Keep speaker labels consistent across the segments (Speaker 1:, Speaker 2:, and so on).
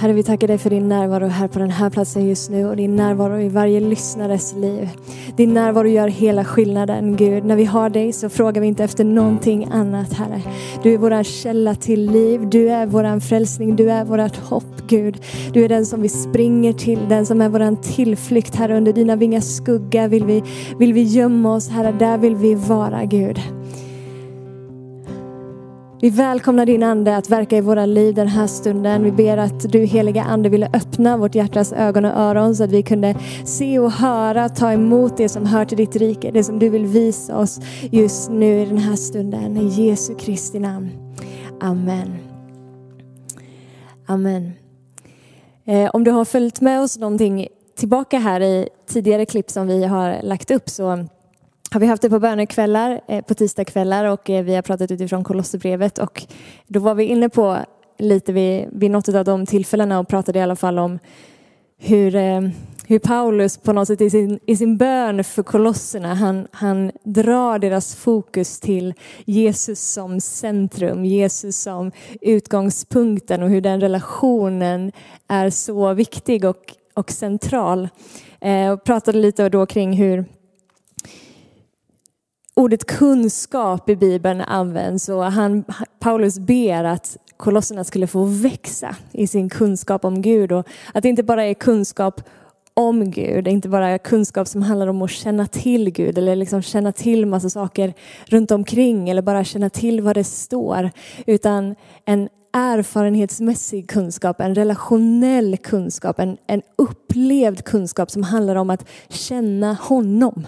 Speaker 1: Herre, vi tackar dig för din närvaro här på den här platsen just nu och din närvaro i varje lyssnares liv. Din närvaro gör hela skillnaden, Gud. När vi har dig så frågar vi inte efter någonting annat, Herre. Du är vår källa till liv, du är vår frälsning, du är vårt hopp, Gud. Du är den som vi springer till, den som är vår tillflykt, Herre. Under dina vingars skugga vill vi, vill vi gömma oss, Herre. Där vill vi vara, Gud. Vi välkomnar din Ande att verka i våra liv den här stunden. Vi ber att du heliga Ande ville öppna vårt hjärtas ögon och öron så att vi kunde se och höra, ta emot det som hör till ditt rike, det som du vill visa oss just nu i den här stunden. I Jesu Kristi namn. Amen. Amen. Eh, om du har följt med oss någonting tillbaka här i tidigare klipp som vi har lagt upp så har vi haft det på bönekvällar, eh, på tisdagskvällar och eh, vi har pratat utifrån Kolosserbrevet och då var vi inne på lite vid, vid något av de tillfällena och pratade i alla fall om hur, eh, hur Paulus på något sätt i sin, i sin bön för kolosserna, han, han drar deras fokus till Jesus som centrum, Jesus som utgångspunkten och hur den relationen är så viktig och, och central. Eh, och pratade lite då kring hur ordet kunskap i Bibeln används och han, Paulus ber att kolosserna skulle få växa i sin kunskap om Gud och att det inte bara är kunskap om Gud, inte bara kunskap som handlar om att känna till Gud eller liksom känna till massa saker runt omkring eller bara känna till vad det står, utan en erfarenhetsmässig kunskap, en relationell kunskap, en, en upplevd kunskap som handlar om att känna honom.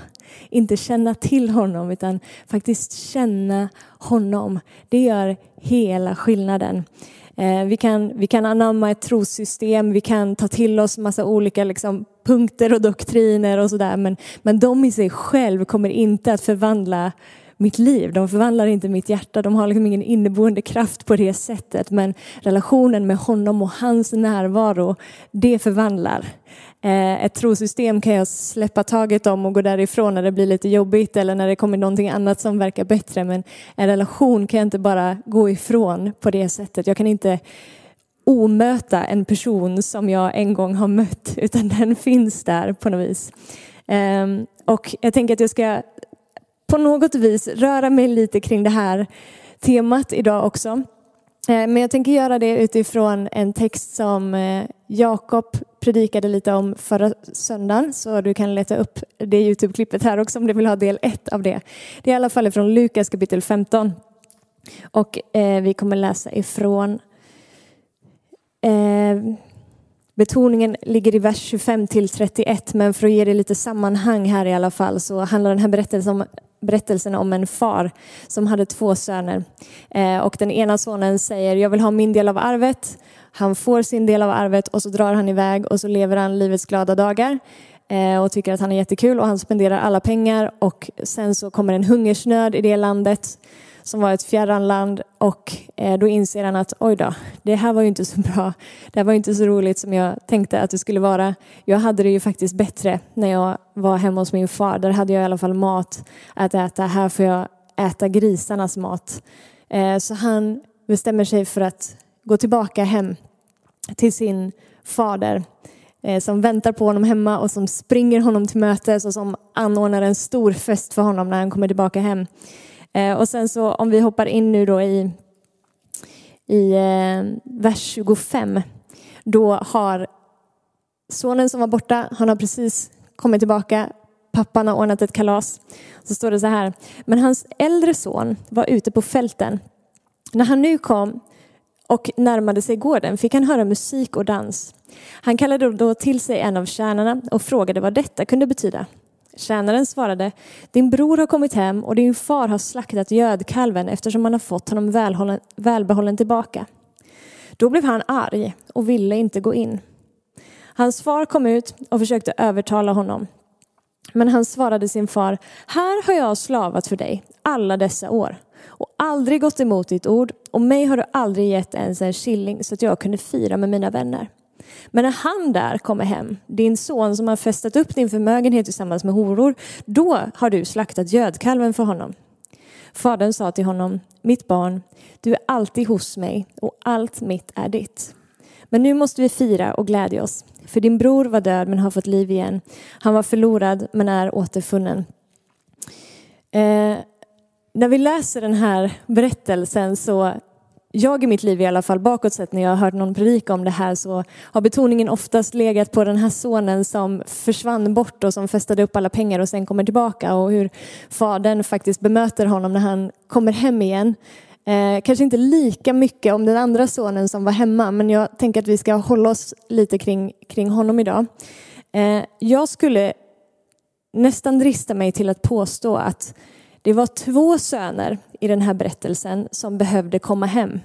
Speaker 1: Inte känna till honom utan faktiskt känna honom. Det gör hela skillnaden. Eh, vi kan, vi kan anamma ett trossystem, vi kan ta till oss massa olika liksom, punkter och doktriner och sådär men, men de i sig själv kommer inte att förvandla mitt liv. De förvandlar inte mitt hjärta. De har liksom ingen inneboende kraft på det sättet. Men relationen med honom och hans närvaro, det förvandlar. Eh, ett trosystem kan jag släppa taget om och gå därifrån när det blir lite jobbigt eller när det kommer någonting annat som verkar bättre. Men en relation kan jag inte bara gå ifrån på det sättet. Jag kan inte omöta en person som jag en gång har mött, utan den finns där på något vis. Ehm, och jag tänker att jag ska på något vis röra mig lite kring det här temat idag också. Eh, men jag tänker göra det utifrån en text som eh, Jakob predikade lite om förra söndagen, så du kan leta upp det Youtube-klippet här också om du vill ha del ett av det. Det är i alla fall från Lukas kapitel 15. Och eh, vi kommer läsa ifrån Betoningen ligger i vers 25 till 31, men för att ge det lite sammanhang här i alla fall så handlar den här berättelsen om, berättelsen om en far som hade två söner. Eh, och den ena sonen säger, jag vill ha min del av arvet. Han får sin del av arvet och så drar han iväg och så lever han livets glada dagar eh, och tycker att han är jättekul och han spenderar alla pengar och sen så kommer en hungersnöd i det landet som var ett fjärran land och eh, då inser han att oj då, det här var ju inte så bra. Det här var inte så roligt som jag tänkte att det skulle vara. Jag hade det ju faktiskt bättre när jag var hemma hos min far. Där hade jag i alla fall mat att äta. Här får jag äta grisarnas mat. Eh, så han bestämmer sig för att gå tillbaka hem till sin fader eh, som väntar på honom hemma och som springer honom till mötes och som anordnar en stor fest för honom när han kommer tillbaka hem. Eh, och sen så om vi hoppar in nu då i, i eh, vers 25. Då har sonen som var borta, han har precis kommit tillbaka. Pappan har ordnat ett kalas. Så står det så här. Men hans äldre son var ute på fälten. När han nu kom och närmade sig gården fick han höra musik och dans. Han kallade då till sig en av tjänarna och frågade vad detta kunde betyda. Tjänaren svarade, din bror har kommit hem och din far har slaktat gödkalven eftersom han har fått honom välhållen, välbehållen tillbaka. Då blev han arg och ville inte gå in. Hans far kom ut och försökte övertala honom. Men han svarade sin far, här har jag slavat för dig alla dessa år och aldrig gått emot ditt ord och mig har du aldrig gett ens en killing så att jag kunde fira med mina vänner. Men när han där kommer hem, din son som har festat upp din förmögenhet tillsammans med horor, då har du slaktat gödkalven för honom. Fadern sa till honom, mitt barn, du är alltid hos mig och allt mitt är ditt. Men nu måste vi fira och glädja oss, för din bror var död men har fått liv igen. Han var förlorad men är återfunnen. Eh, när vi läser den här berättelsen så jag i mitt liv i alla fall bakåt sett när jag har hört någon predika om det här så har betoningen oftast legat på den här sonen som försvann bort och som festade upp alla pengar och sen kommer tillbaka och hur fadern faktiskt bemöter honom när han kommer hem igen. Eh, kanske inte lika mycket om den andra sonen som var hemma men jag tänker att vi ska hålla oss lite kring, kring honom idag. Eh, jag skulle nästan drista mig till att påstå att det var två söner i den här berättelsen som behövde komma hem.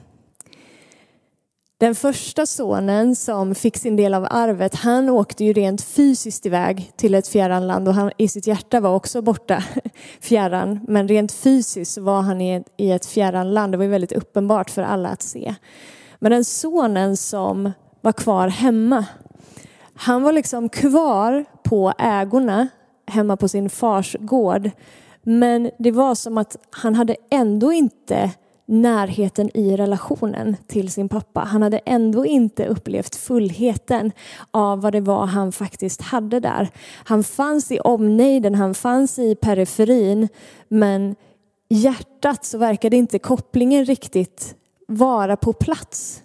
Speaker 1: Den första sonen som fick sin del av arvet, han åkte ju rent fysiskt iväg till ett fjärran land och han, i sitt hjärta var också borta fjärran. Men rent fysiskt var han i ett, i ett fjärran land. Det var väldigt uppenbart för alla att se. Men den sonen som var kvar hemma, han var liksom kvar på ägorna hemma på sin fars gård. Men det var som att han hade ändå inte närheten i relationen till sin pappa. Han hade ändå inte upplevt fullheten av vad det var han faktiskt hade där. Han fanns i omnejden, han fanns i periferin, men hjärtat så verkade inte kopplingen riktigt vara på plats.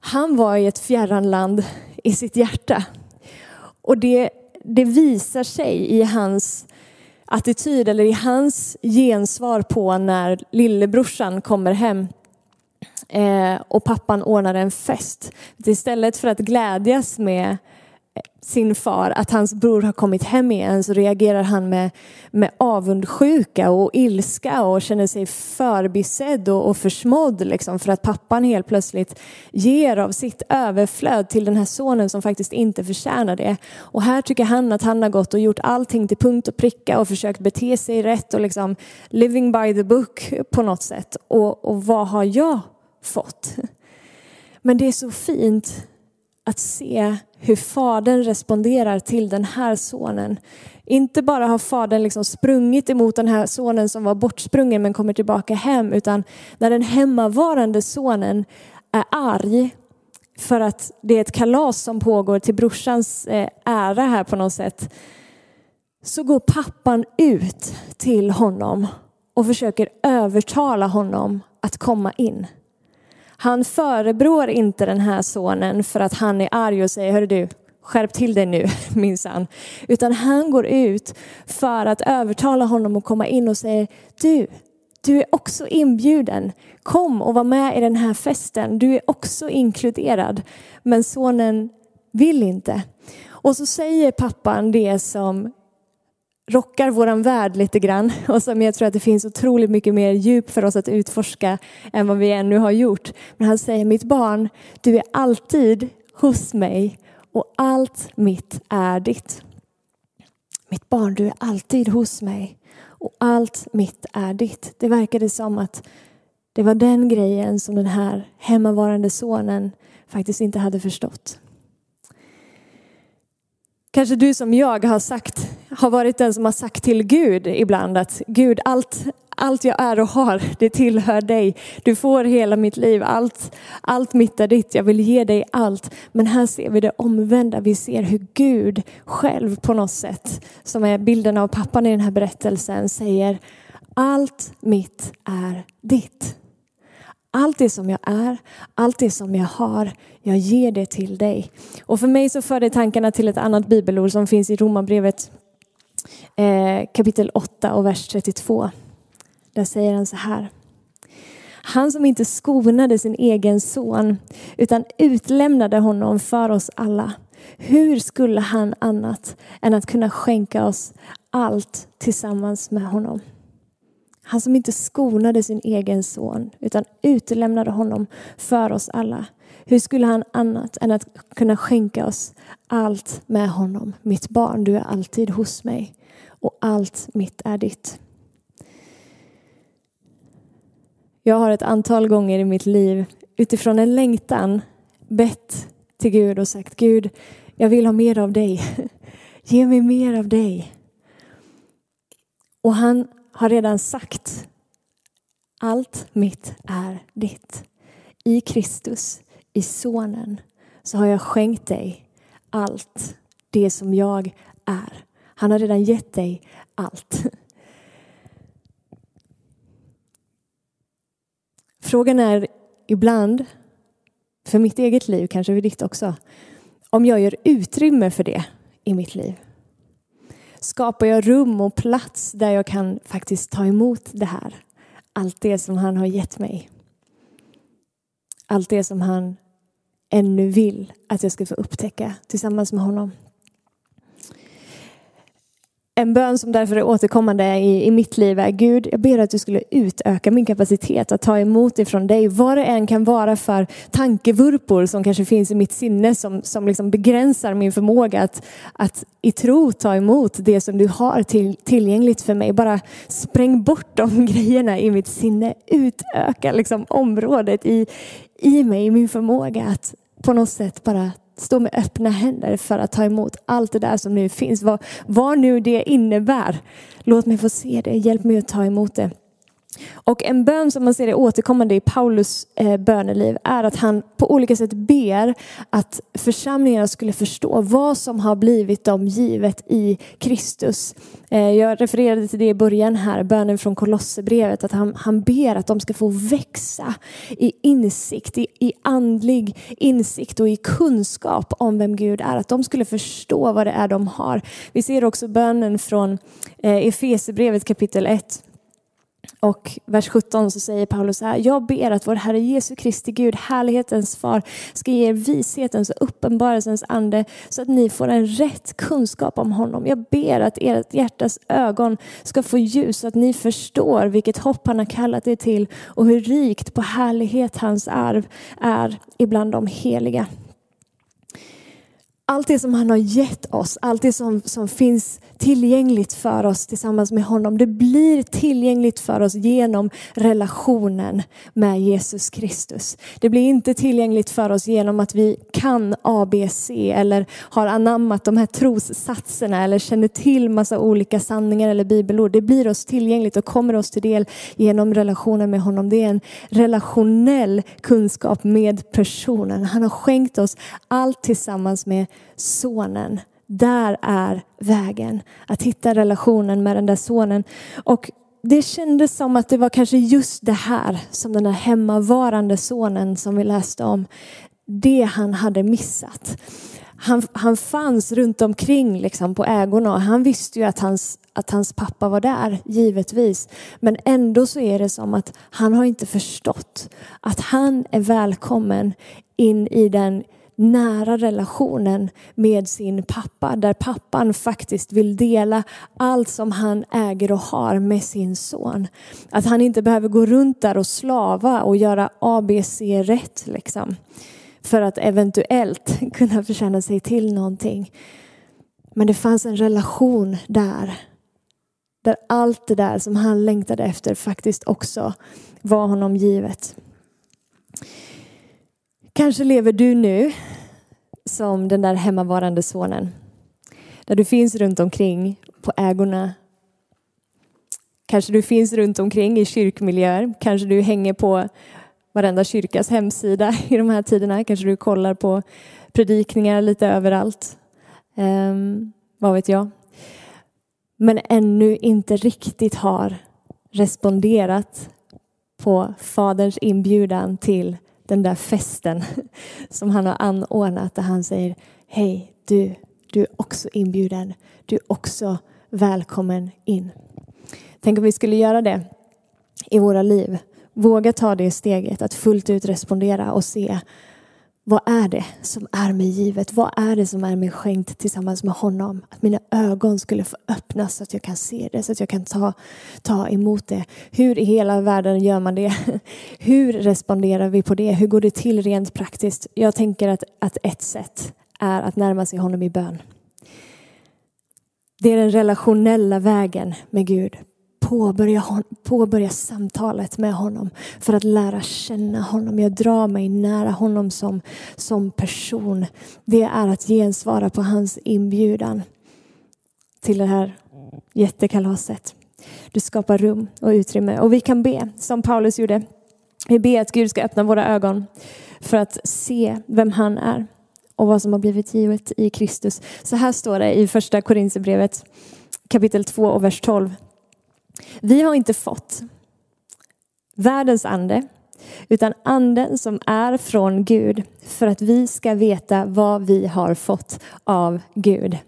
Speaker 1: Han var i ett fjärran land i sitt hjärta. Och det, det visar sig i hans attityd eller i hans gensvar på när lillebrorsan kommer hem eh, och pappan ordnar en fest. Istället för att glädjas med sin far att hans bror har kommit hem igen så reagerar han med, med avundsjuka och ilska och känner sig förbisedd och, och försmådd liksom för att pappan helt plötsligt ger av sitt överflöd till den här sonen som faktiskt inte förtjänar det. Och här tycker han att han har gått och gjort allting till punkt och pricka och försökt bete sig rätt och liksom living by the book på något sätt. Och, och vad har jag fått? Men det är så fint att se hur fadern responderar till den här sonen. Inte bara har fadern liksom sprungit emot den här sonen som var bortsprungen men kommer tillbaka hem, utan när den hemmavarande sonen är arg för att det är ett kalas som pågår till brorsans eh, ära här på något sätt, så går pappan ut till honom och försöker övertala honom att komma in. Han förebrår inte den här sonen för att han är arg och säger, hörru du, skärp till dig nu minsann. Utan han går ut för att övertala honom att komma in och säger, du, du är också inbjuden. Kom och var med i den här festen. Du är också inkluderad. Men sonen vill inte. Och så säger pappan det som rockar våran värld lite grann och som jag tror att det finns otroligt mycket mer djup för oss att utforska än vad vi ännu har gjort. Men han säger, mitt barn, du är alltid hos mig och allt mitt är ditt. Mitt barn, du är alltid hos mig och allt mitt är ditt. Det verkade som att det var den grejen som den här hemmavarande sonen faktiskt inte hade förstått. Kanske du som jag har sagt, har varit den som har sagt till Gud ibland att Gud, allt, allt jag är och har, det tillhör dig. Du får hela mitt liv, allt, allt mitt är ditt, jag vill ge dig allt. Men här ser vi det omvända, vi ser hur Gud själv på något sätt, som är bilden av pappan i den här berättelsen, säger allt mitt är ditt. Allt det som jag är, allt det som jag har, jag ger det till dig. Och för mig så för det tankarna till ett annat bibelord som finns i Romarbrevet eh, kapitel 8 och vers 32. Där säger han så här. Han som inte skonade sin egen son utan utlämnade honom för oss alla. Hur skulle han annat än att kunna skänka oss allt tillsammans med honom? Han som inte skonade sin egen son utan utelämnade honom för oss alla. Hur skulle han annat än att kunna skänka oss allt med honom? Mitt barn, du är alltid hos mig och allt mitt är ditt. Jag har ett antal gånger i mitt liv utifrån en längtan bett till Gud och sagt Gud, jag vill ha mer av dig. Ge mig mer av dig. Och han har redan sagt allt mitt är ditt. I Kristus, i Sonen, så har jag skänkt dig allt det som jag är. Han har redan gett dig allt. Frågan är ibland, för mitt eget liv, kanske för ditt också, om jag gör utrymme för det i mitt liv. Skapar jag rum och plats där jag kan faktiskt ta emot det här? Allt det som han har gett mig. Allt det som han ännu vill att jag ska få upptäcka tillsammans med honom. En bön som därför är återkommande i, i mitt liv är Gud, jag ber att du skulle utöka min kapacitet att ta emot ifrån dig. Vad det än kan vara för tankevurpor som kanske finns i mitt sinne som, som liksom begränsar min förmåga att, att i tro ta emot det som du har till, tillgängligt för mig. Bara spräng bort de grejerna i mitt sinne. Utöka liksom området i, i mig, i min förmåga att på något sätt bara stå med öppna händer för att ta emot allt det där som nu finns. Vad, vad nu det innebär. Låt mig få se det. Hjälp mig att ta emot det. Och en bön som man ser är återkommande i Paulus eh, böneliv är att han på olika sätt ber att församlingarna skulle förstå vad som har blivit dem givet i Kristus. Eh, jag refererade till det i början här, bönen från Kolosserbrevet, att han, han ber att de ska få växa i insikt, i, i andlig insikt och i kunskap om vem Gud är. Att de skulle förstå vad det är de har. Vi ser också bönen från eh, Efesierbrevet kapitel 1 och vers 17 så säger Paulus så här, jag ber att vår Herre Jesu Kristi Gud, härlighetens far, ska ge er vishetens och uppenbarelsens ande så att ni får en rätt kunskap om honom. Jag ber att ert hjärtas ögon ska få ljus så att ni förstår vilket hopp han har kallat er till och hur rikt på härlighet hans arv är ibland de heliga allt det som han har gett oss, allt det som, som finns tillgängligt för oss tillsammans med honom, det blir tillgängligt för oss genom relationen med Jesus Kristus. Det blir inte tillgängligt för oss genom att vi kan ABC eller har anammat de här trossatserna eller känner till massa olika sanningar eller bibelord. Det blir oss tillgängligt och kommer oss till del genom relationen med honom. Det är en relationell kunskap med personen. Han har skänkt oss allt tillsammans med sonen. Där är vägen. Att hitta relationen med den där sonen. Och det kändes som att det var kanske just det här som den här hemmavarande sonen som vi läste om, det han hade missat. Han, han fanns runt omkring liksom på ägorna och han visste ju att hans, att hans pappa var där, givetvis. Men ändå så är det som att han har inte förstått att han är välkommen in i den nära relationen med sin pappa där pappan faktiskt vill dela allt som han äger och har med sin son. Att han inte behöver gå runt där och slava och göra ABC rätt liksom för att eventuellt kunna förtjäna sig till någonting. Men det fanns en relation där där allt det där som han längtade efter faktiskt också var honom givet. Kanske lever du nu som den där hemmavarande sonen. Där du finns runt omkring på ägorna. Kanske du finns runt omkring i kyrkmiljöer. Kanske du hänger på varenda kyrkas hemsida i de här tiderna. Kanske du kollar på predikningar lite överallt. Um, vad vet jag. Men ännu inte riktigt har responderat på Faderns inbjudan till den där festen som han har anordnat där han säger Hej, du, du är också inbjuden. Du är också välkommen in. Tänk om vi skulle göra det i våra liv. Våga ta det steget att fullt ut respondera och se vad är det som är mig givet? Vad är det som är mig skänkt tillsammans med honom? Att mina ögon skulle få öppnas så att jag kan se det, så att jag kan ta, ta emot det. Hur i hela världen gör man det? Hur responderar vi på det? Hur går det till rent praktiskt? Jag tänker att, att ett sätt är att närma sig honom i bön. Det är den relationella vägen med Gud påbörja, påbörja samtalet med honom för att lära känna honom. Jag drar mig nära honom som, som person. Det är att gensvara på hans inbjudan till det här jättekalaset. Du skapar rum och utrymme och vi kan be som Paulus gjorde. Vi ber att Gud ska öppna våra ögon för att se vem han är och vad som har blivit givet i Kristus. Så här står det i första Korinthierbrevet kapitel 2 och vers 12. Vi har inte fått världens ande, utan anden som är från Gud för att vi ska veta vad vi har fått av Gud.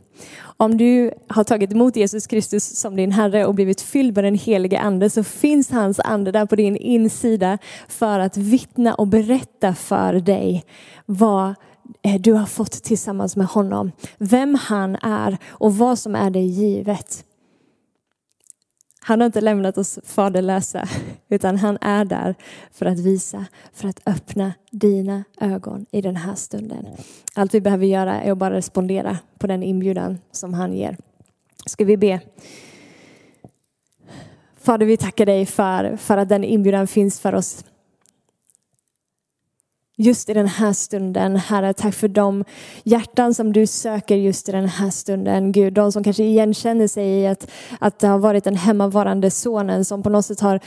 Speaker 1: Om du har tagit emot Jesus Kristus som din Herre och blivit fylld med den helige Ande så finns hans ande där på din insida för att vittna och berätta för dig vad eh, du har fått tillsammans med honom. Vem han är och vad som är dig givet. Han har inte lämnat oss faderlösa, utan han är där för att visa, för att öppna dina ögon i den här stunden. Allt vi behöver göra är att bara respondera på den inbjudan som han ger. Ska vi be? Fader, vi tackar dig för, för att den inbjudan finns för oss just i den här stunden. Herre, tack för de hjärtan som du söker just i den här stunden. Gud, de som kanske igenkänner sig i att, att det har varit den hemmavarande sonen som på något sätt har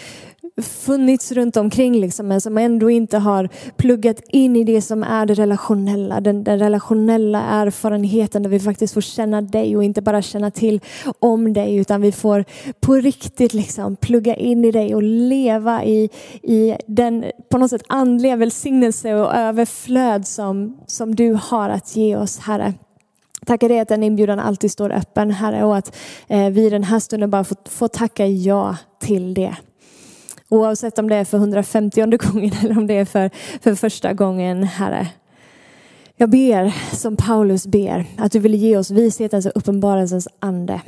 Speaker 1: funnits runt omkring liksom, men som ändå inte har pluggat in i det som är det relationella. Den, den relationella erfarenheten där vi faktiskt får känna dig och inte bara känna till om dig utan vi får på riktigt liksom plugga in i dig och leva i, i den på något sätt andliga välsignelse och överflöd som, som du har att ge oss Herre. Tackar dig att den inbjudan alltid står öppen Herre och att eh, vi i den här stunden bara får, får tacka ja till det. Oavsett om det är för 150 gången eller om det är för, för första gången, Herre. Jag ber som Paulus ber, att du vill ge oss vishetens och uppenbarelsens ande.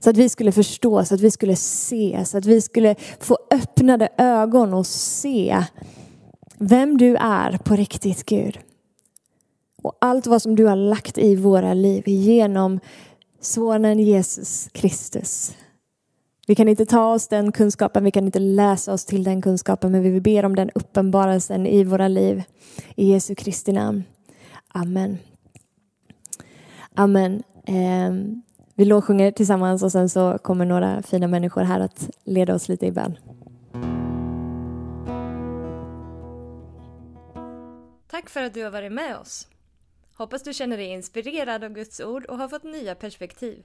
Speaker 1: Så att vi skulle förstå, så att vi skulle se, så att vi skulle få öppnade ögon och se vem du är på riktigt Gud. Och allt vad som du har lagt i våra liv genom sonen Jesus Kristus. Vi kan inte ta oss den kunskapen, vi kan inte läsa oss till den kunskapen, men vi ber om den uppenbarelsen i våra liv. I Jesu Kristi namn. Amen. Amen. Eh, vi lovsjunger tillsammans och sen så kommer några fina människor här att leda oss lite i bön.
Speaker 2: Tack för att du har varit med oss. Hoppas du känner dig inspirerad av Guds ord och har fått nya perspektiv.